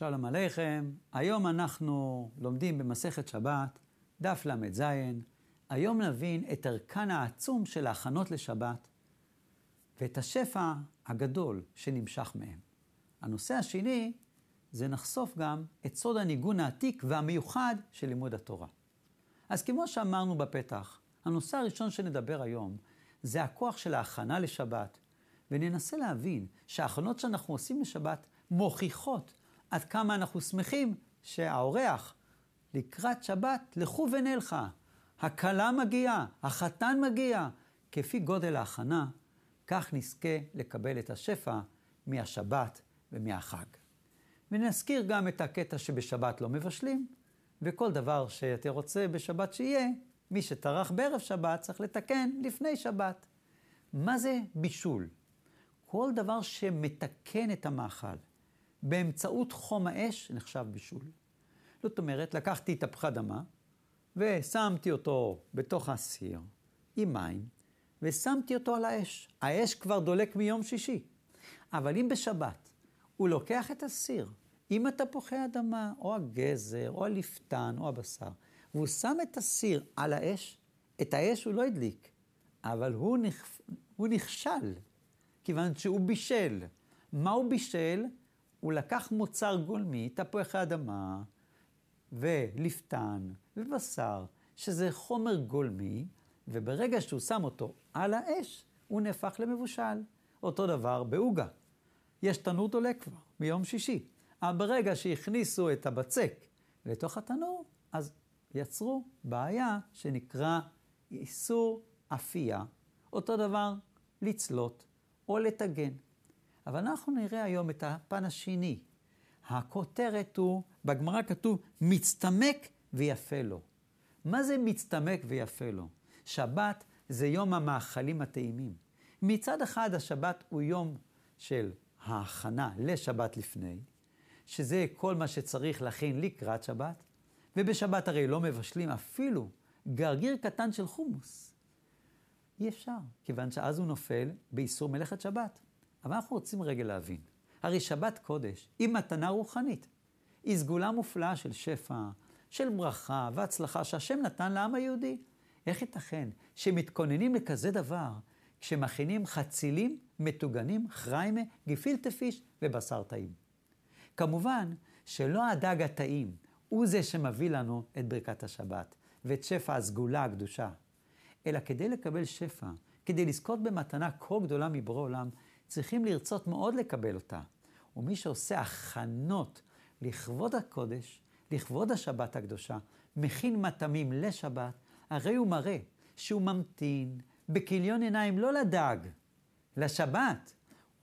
שלום עליכם, היום אנחנו לומדים במסכת שבת, דף ל"ז. היום נבין את ערכן העצום של ההכנות לשבת ואת השפע הגדול שנמשך מהם. הנושא השני זה נחשוף גם את סוד הניגון העתיק והמיוחד של לימוד התורה. אז כמו שאמרנו בפתח, הנושא הראשון שנדבר היום זה הכוח של ההכנה לשבת, וננסה להבין שההכנות שאנחנו עושים לשבת מוכיחות עד כמה אנחנו שמחים שהאורח לקראת שבת, לכו ונלכה. הכלה מגיעה, החתן מגיע. כפי גודל ההכנה, כך נזכה לקבל את השפע מהשבת ומהחג. ונזכיר גם את הקטע שבשבת לא מבשלים, וכל דבר שאתה רוצה בשבת שיהיה, מי שטרח בערב שבת צריך לתקן לפני שבת. מה זה בישול? כל דבר שמתקן את המאכל. באמצעות חום האש נחשב בישול. זאת אומרת, לקחתי תפוחי אדמה ושמתי אותו בתוך הסיר עם מים ושמתי אותו על האש. האש כבר דולק מיום שישי. אבל אם בשבת הוא לוקח את הסיר עם התפוחי אדמה או הגזר או הלפתן או הבשר והוא שם את הסיר על האש, את האש הוא לא הדליק, אבל הוא, נכ... הוא נכשל, כיוון שהוא בישל. מה הוא בישל? הוא לקח מוצר גולמי, תפוחי אדמה, ולפתן, ובשר, שזה חומר גולמי, וברגע שהוא שם אותו על האש, הוא נהפך למבושל. אותו דבר בעוגה. יש תנור דולק כבר, מיום שישי. אבל ברגע שהכניסו את הבצק לתוך התנור, אז יצרו בעיה שנקרא איסור אפייה. אותו דבר לצלות או לטגן. אבל אנחנו נראה היום את הפן השני. הכותרת הוא, בגמרא כתוב, מצטמק ויפה לו. מה זה מצטמק ויפה לו? שבת זה יום המאכלים הטעימים. מצד אחד השבת הוא יום של ההכנה לשבת לפני, שזה כל מה שצריך להכין לקראת שבת, ובשבת הרי לא מבשלים אפילו גרגיר קטן של חומוס. אי אפשר, כיוון שאז הוא נופל באיסור מלאכת שבת. אבל אנחנו רוצים רגע להבין. הרי שבת קודש היא מתנה רוחנית. היא סגולה מופלאה של שפע, של ברכה והצלחה שהשם נתן לעם היהודי. איך ייתכן שמתכוננים לכזה דבר כשמכינים חצילים מטוגנים, חריימה, גפילטע פיש ובשר טעים? כמובן שלא הדג הטעים הוא זה שמביא לנו את ברכת השבת ואת שפע הסגולה הקדושה, אלא כדי לקבל שפע, כדי לזכות במתנה כה גדולה מבורא עולם, צריכים לרצות מאוד לקבל אותה. ומי שעושה הכנות לכבוד הקודש, לכבוד השבת הקדושה, מכין מטעמים לשבת, הרי הוא מראה שהוא ממתין בכיליון עיניים לא לדג, לשבת.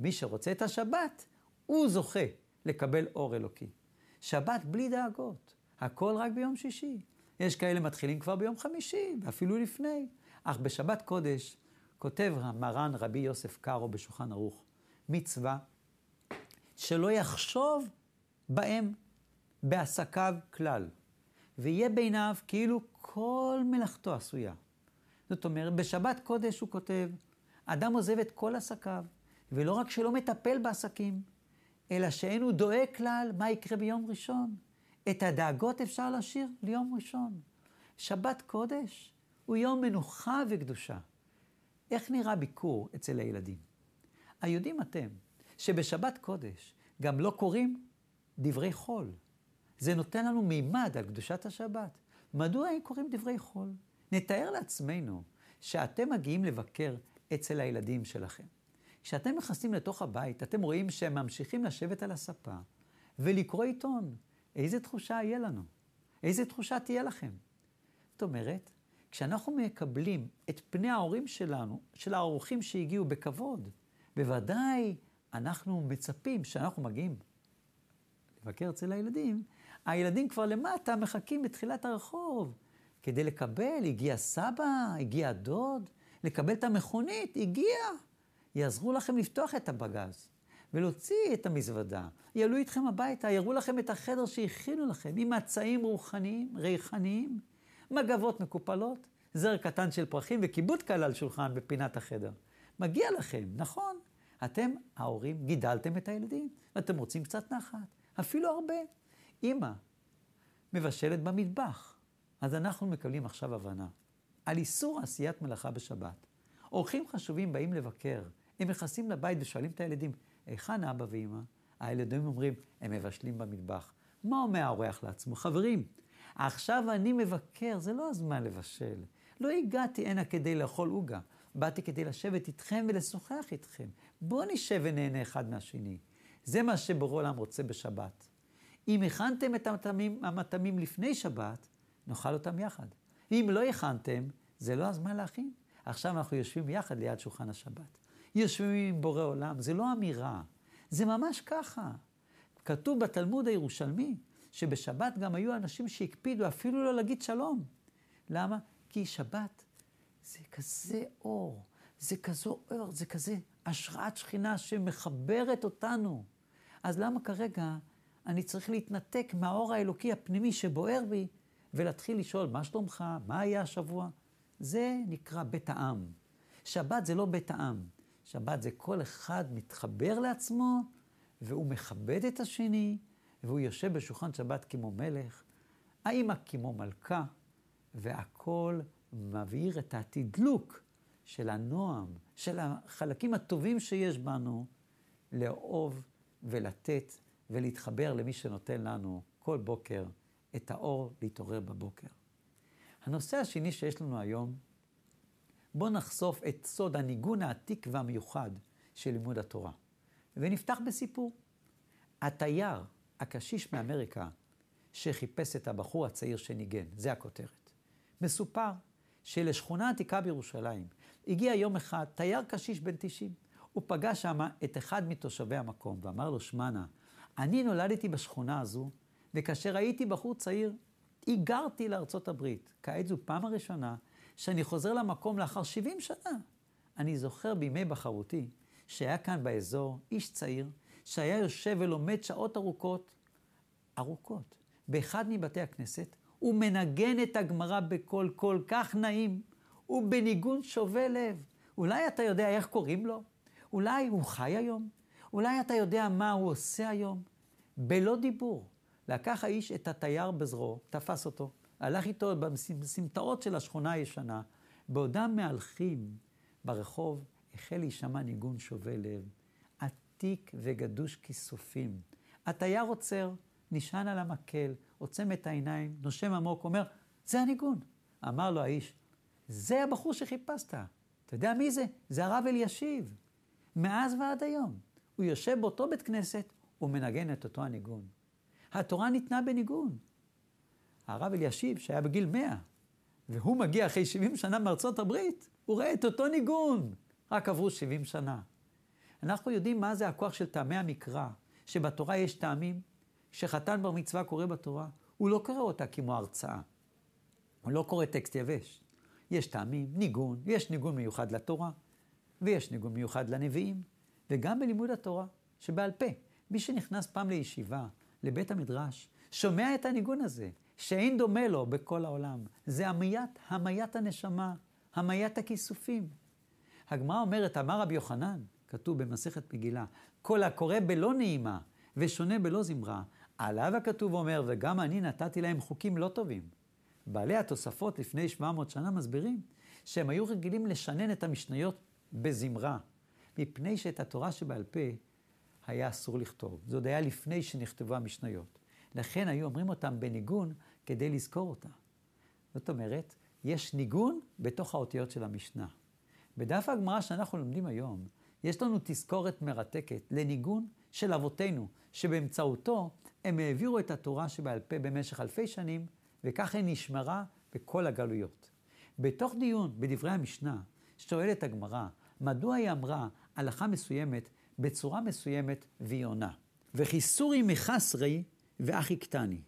מי שרוצה את השבת, הוא זוכה לקבל אור אלוקי. שבת בלי דאגות, הכל רק ביום שישי. יש כאלה מתחילים כבר ביום חמישי, ואפילו לפני. אך בשבת קודש כותב מרן רבי יוסף קארו בשולחן ערוך, מצווה שלא יחשוב בהם בעסקיו כלל, ויהיה בעיניו כאילו כל מלאכתו עשויה. זאת אומרת, בשבת קודש הוא כותב, אדם עוזב את כל עסקיו, ולא רק שלא מטפל בעסקים, אלא שאין הוא דואג כלל מה יקרה ביום ראשון. את הדאגות אפשר להשאיר ליום ראשון. שבת קודש הוא יום מנוחה וקדושה. איך נראה ביקור אצל הילדים? היודעים אתם שבשבת קודש גם לא קוראים דברי חול. זה נותן לנו מימד על קדושת השבת. מדוע הם קוראים דברי חול? נתאר לעצמנו שאתם מגיעים לבקר אצל הילדים שלכם. כשאתם נכנסים לתוך הבית, אתם רואים שהם ממשיכים לשבת על הספה ולקרוא עיתון. איזה תחושה יהיה לנו? איזה תחושה תהיה לכם? זאת אומרת, כשאנחנו מקבלים את פני ההורים שלנו, של האורחים שהגיעו בכבוד, בוודאי אנחנו מצפים שאנחנו מגיעים לבקר אצל הילדים, הילדים כבר למטה מחכים בתחילת הרחוב כדי לקבל, הגיע סבא, הגיע דוד, לקבל את המכונית, הגיע. יעזרו לכם לפתוח את הבגז ולהוציא את המזוודה. יעלו איתכם הביתה, יראו לכם את החדר שהכינו לכם עם מצעים רוחניים, ריחניים. מגבות מקופלות, זר קטן של פרחים וכיבוד קל על שולחן בפינת החדר. מגיע לכם, נכון. אתם, ההורים, גידלתם את הילדים, ואתם רוצים קצת נחת. אפילו הרבה. אמא מבשלת במטבח, אז אנחנו מקבלים עכשיו הבנה על איסור עשיית מלאכה בשבת. אורחים חשובים באים לבקר, הם נכנסים לבית ושואלים את הילדים, היכן אבא ואמא? הילדים אומרים, הם מבשלים במטבח. מה אומר האורח לעצמו? חברים, עכשיו אני מבקר, זה לא הזמן לבשל. לא הגעתי הנה כדי לאכול עוגה, באתי כדי לשבת איתכם ולשוחח איתכם. בואו נשב ונהנה אחד מהשני. זה מה שבורא עולם רוצה בשבת. אם הכנתם את המטעמים, המטעמים לפני שבת, נאכל אותם יחד. אם לא הכנתם, זה לא הזמן להכין. עכשיו אנחנו יושבים יחד ליד שולחן השבת. יושבים עם בורא עולם, זה לא אמירה, זה ממש ככה. כתוב בתלמוד הירושלמי, שבשבת גם היו אנשים שהקפידו אפילו לא להגיד שלום. למה? כי שבת זה כזה אור, זה כזו אור, זה כזה השראת שכינה שמחברת אותנו. אז למה כרגע אני צריך להתנתק מהאור האלוקי הפנימי שבוער בי, ולהתחיל לשאול, מה שלומך? מה היה השבוע? זה נקרא בית העם. שבת זה לא בית העם. שבת זה כל אחד מתחבר לעצמו, והוא מכבד את השני, והוא יושב בשולחן שבת כמו מלך, האמא כמו מלכה, והכל מבהיר את התדלוק של הנועם, של החלקים הטובים שיש בנו, לאהוב ולתת ולהתחבר למי שנותן לנו כל בוקר את האור להתעורר בבוקר. הנושא השני שיש לנו היום, בואו נחשוף את סוד הניגון העתיק והמיוחד של לימוד התורה. ונפתח בסיפור. התייר, הקשיש מאמריקה, שחיפש את הבחור הצעיר שניגן, זה הכותרת. מסופר שלשכונה עתיקה בירושלים הגיע יום אחד תייר קשיש בן 90. הוא פגש שם את אחד מתושבי המקום ואמר לו, שמענה, אני נולדתי בשכונה הזו, וכאשר הייתי בחור צעיר, היגרתי לארצות הברית. כעת זו פעם הראשונה שאני חוזר למקום לאחר 70 שנה. אני זוכר בימי בחרותי שהיה כאן באזור איש צעיר שהיה יושב ולומד שעות ארוכות, ארוכות, באחד מבתי הכנסת, הוא מנגן את הגמרא בקול כל כך נעים, ובניגון שובה לב. אולי אתה יודע איך קוראים לו? אולי הוא חי היום? אולי אתה יודע מה הוא עושה היום? בלא דיבור. לקח האיש את התייר בזרועו, תפס אותו, הלך איתו בסמטאות של השכונה הישנה. בעודם מהלכים ברחוב, החל להישמע ניגון שובה לב, עתיק וגדוש כיסופים. התייר עוצר, נשען על המקל, עוצם את העיניים, נושם עמוק, אומר, זה הניגון. אמר לו האיש, זה הבחור שחיפשת. אתה יודע מי זה? זה הרב אלישיב. מאז ועד היום. הוא יושב באותו בית כנסת ומנגן את אותו הניגון. התורה ניתנה בניגון. הרב אלישיב, שהיה בגיל מאה, והוא מגיע אחרי 70 שנה מארצות הברית, הוא רואה את אותו ניגון. רק עברו 70 שנה. אנחנו יודעים מה זה הכוח של טעמי המקרא, שבתורה יש טעמים, שחתן בר מצווה קורא בתורה, הוא לא קורא אותה כמו הרצאה. הוא לא קורא טקסט יבש. יש טעמים, ניגון, יש ניגון מיוחד לתורה, ויש ניגון מיוחד לנביאים, וגם בלימוד התורה, שבעל פה. מי שנכנס פעם לישיבה, לבית המדרש, שומע את הניגון הזה, שאין דומה לו בכל העולם. זה המיית, המיית הנשמה, המיית הכיסופים. הגמרא אומרת, אמר רבי יוחנן, כתוב במסכת מגילה, כל הקורא בלא נעימה ושונה בלא זמרה, עליו הכתוב אומר, וגם אני נתתי להם חוקים לא טובים. בעלי התוספות לפני 700 שנה מסבירים שהם היו רגילים לשנן את המשניות בזמרה, מפני שאת התורה שבעל פה היה אסור לכתוב. זה עוד היה לפני שנכתבו המשניות. לכן היו אומרים אותם בניגון כדי לזכור אותה. זאת אומרת, יש ניגון בתוך האותיות של המשנה. בדף הגמרא שאנחנו לומדים היום, יש לנו תזכורת מרתקת לניגון של אבותינו, שבאמצעותו הם העבירו את התורה שבעל פה במשך אלפי שנים, וכך היא נשמרה בכל הגלויות. בתוך דיון בדברי המשנה, שואלת הגמרא, מדוע היא אמרה הלכה מסוימת בצורה מסוימת והיא עונה. וחיסורי מחסרי ואחי קטני.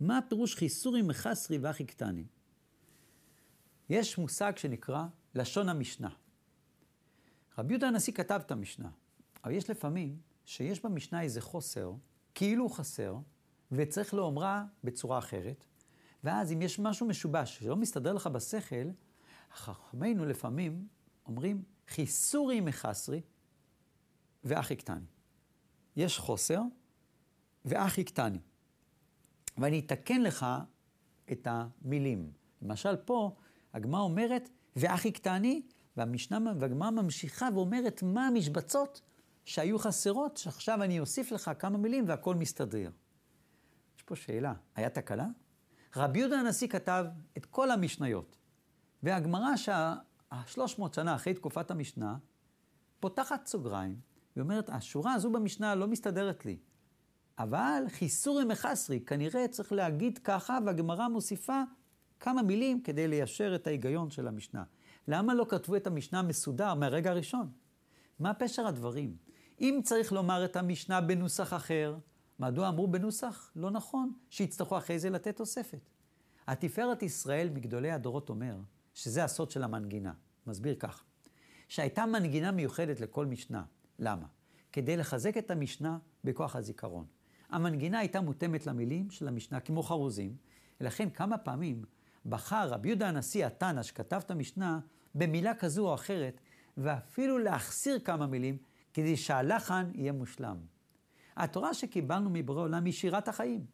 מה הפירוש חיסורי מחסרי ואחי קטני? יש מושג שנקרא לשון המשנה. רבי יהודה הנשיא כתב את המשנה, אבל יש לפעמים שיש במשנה איזה חוסר, כאילו חסר, וצריך לאומרה בצורה אחרת, ואז אם יש משהו משובש שלא מסתדר לך בשכל, חכמינו לפעמים אומרים חיסורי מחסרי ואחי קטני. יש חוסר, ואח יקטני. ואני אתקן לך את המילים. למשל פה, הגמרא אומרת, ואח יקטני, והמשנה, והגמרא ממשיכה ואומרת מה המשבצות שהיו חסרות, שעכשיו אני אוסיף לך כמה מילים והכל מסתדר. יש פה שאלה, היה תקלה? רבי יהודה הנשיא כתב את כל המשניות, והגמרא שהשלוש מאות שנה אחרי תקופת המשנה, פותחת סוגריים, ואומרת, השורה הזו במשנה לא מסתדרת לי. אבל חיסורי מחסרי, כנראה צריך להגיד ככה, והגמרא מוסיפה כמה מילים כדי ליישר את ההיגיון של המשנה. למה לא כתבו את המשנה מסודר מהרגע הראשון? מה פשר הדברים? אם צריך לומר את המשנה בנוסח אחר, מדוע אמרו בנוסח לא נכון, שיצטרכו אחרי זה לתת תוספת? התפארת ישראל מגדולי הדורות אומר שזה הסוד של המנגינה. מסביר כך, שהייתה מנגינה מיוחדת לכל משנה. למה? כדי לחזק את המשנה בכוח הזיכרון. המנגינה הייתה מותאמת למילים של המשנה כמו חרוזים, ולכן כמה פעמים בחר רבי יהודה הנשיא התנא שכתב את המשנה במילה כזו או אחרת, ואפילו להחסיר כמה מילים כדי שהלחן יהיה מושלם. התורה שקיבלנו מבורא עולם היא שירת החיים.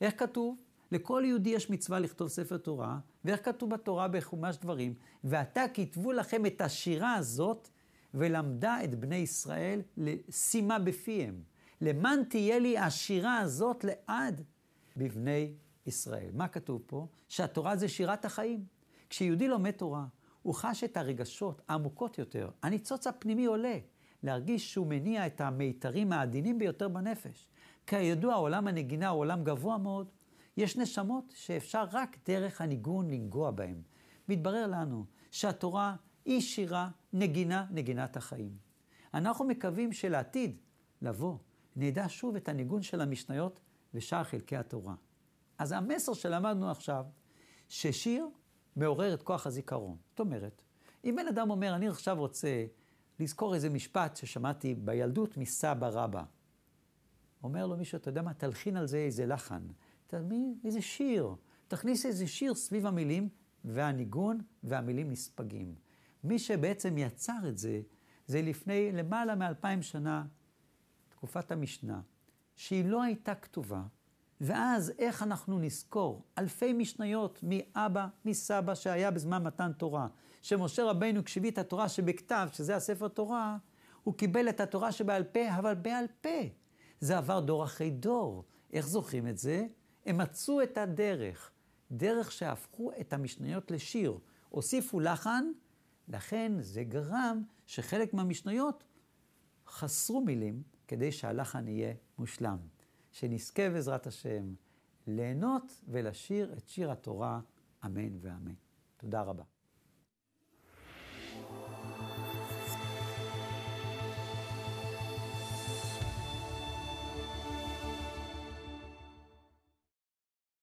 איך כתוב? לכל יהודי יש מצווה לכתוב ספר תורה, ואיך כתוב בתורה בחומש דברים? ועתה כתבו לכם את השירה הזאת, ולמדה את בני ישראל לשימה בפיהם. למען תהיה לי השירה הזאת לעד בבני ישראל. מה כתוב פה? שהתורה זה שירת החיים. כשיהודי לומד תורה, הוא חש את הרגשות העמוקות יותר. הניצוץ הפנימי עולה. להרגיש שהוא מניע את המיתרים העדינים ביותר בנפש. כידוע, עולם הנגינה הוא עולם גבוה מאוד. יש נשמות שאפשר רק דרך הניגון לנגוע בהם. מתברר לנו שהתורה היא שירה, נגינה, נגינת החיים. אנחנו מקווים שלעתיד לבוא, נדע שוב את הניגון של המשניות ושאר חלקי התורה. אז המסר שלמדנו עכשיו, ששיר מעורר את כוח הזיכרון. זאת אומרת, אם בן אדם אומר, אני עכשיו רוצה לזכור איזה משפט ששמעתי בילדות מסבא רבא. אומר לו מישהו, אתה יודע מה, תלחין על זה איזה לחן. תלמי איזה שיר. תכניס איזה שיר סביב המילים, והניגון והמילים נספגים. מי שבעצם יצר את זה, זה לפני למעלה מאלפיים שנה, תקופת המשנה, שהיא לא הייתה כתובה, ואז איך אנחנו נזכור אלפי משניות מאבא, מסבא שהיה בזמן מתן תורה, שמשה רבינו כשהביא את התורה שבכתב, שזה הספר תורה, הוא קיבל את התורה שבעל פה, אבל בעל פה. זה עבר דור אחרי דור. איך זוכרים את זה? הם מצאו את הדרך, דרך שהפכו את המשניות לשיר. הוסיפו לחן, לכן זה גרם שחלק מהמשניות חסרו מילים כדי שהלחן יהיה מושלם. שנזכה בעזרת השם ליהנות ולשיר את שיר התורה, אמן ואמן. תודה רבה.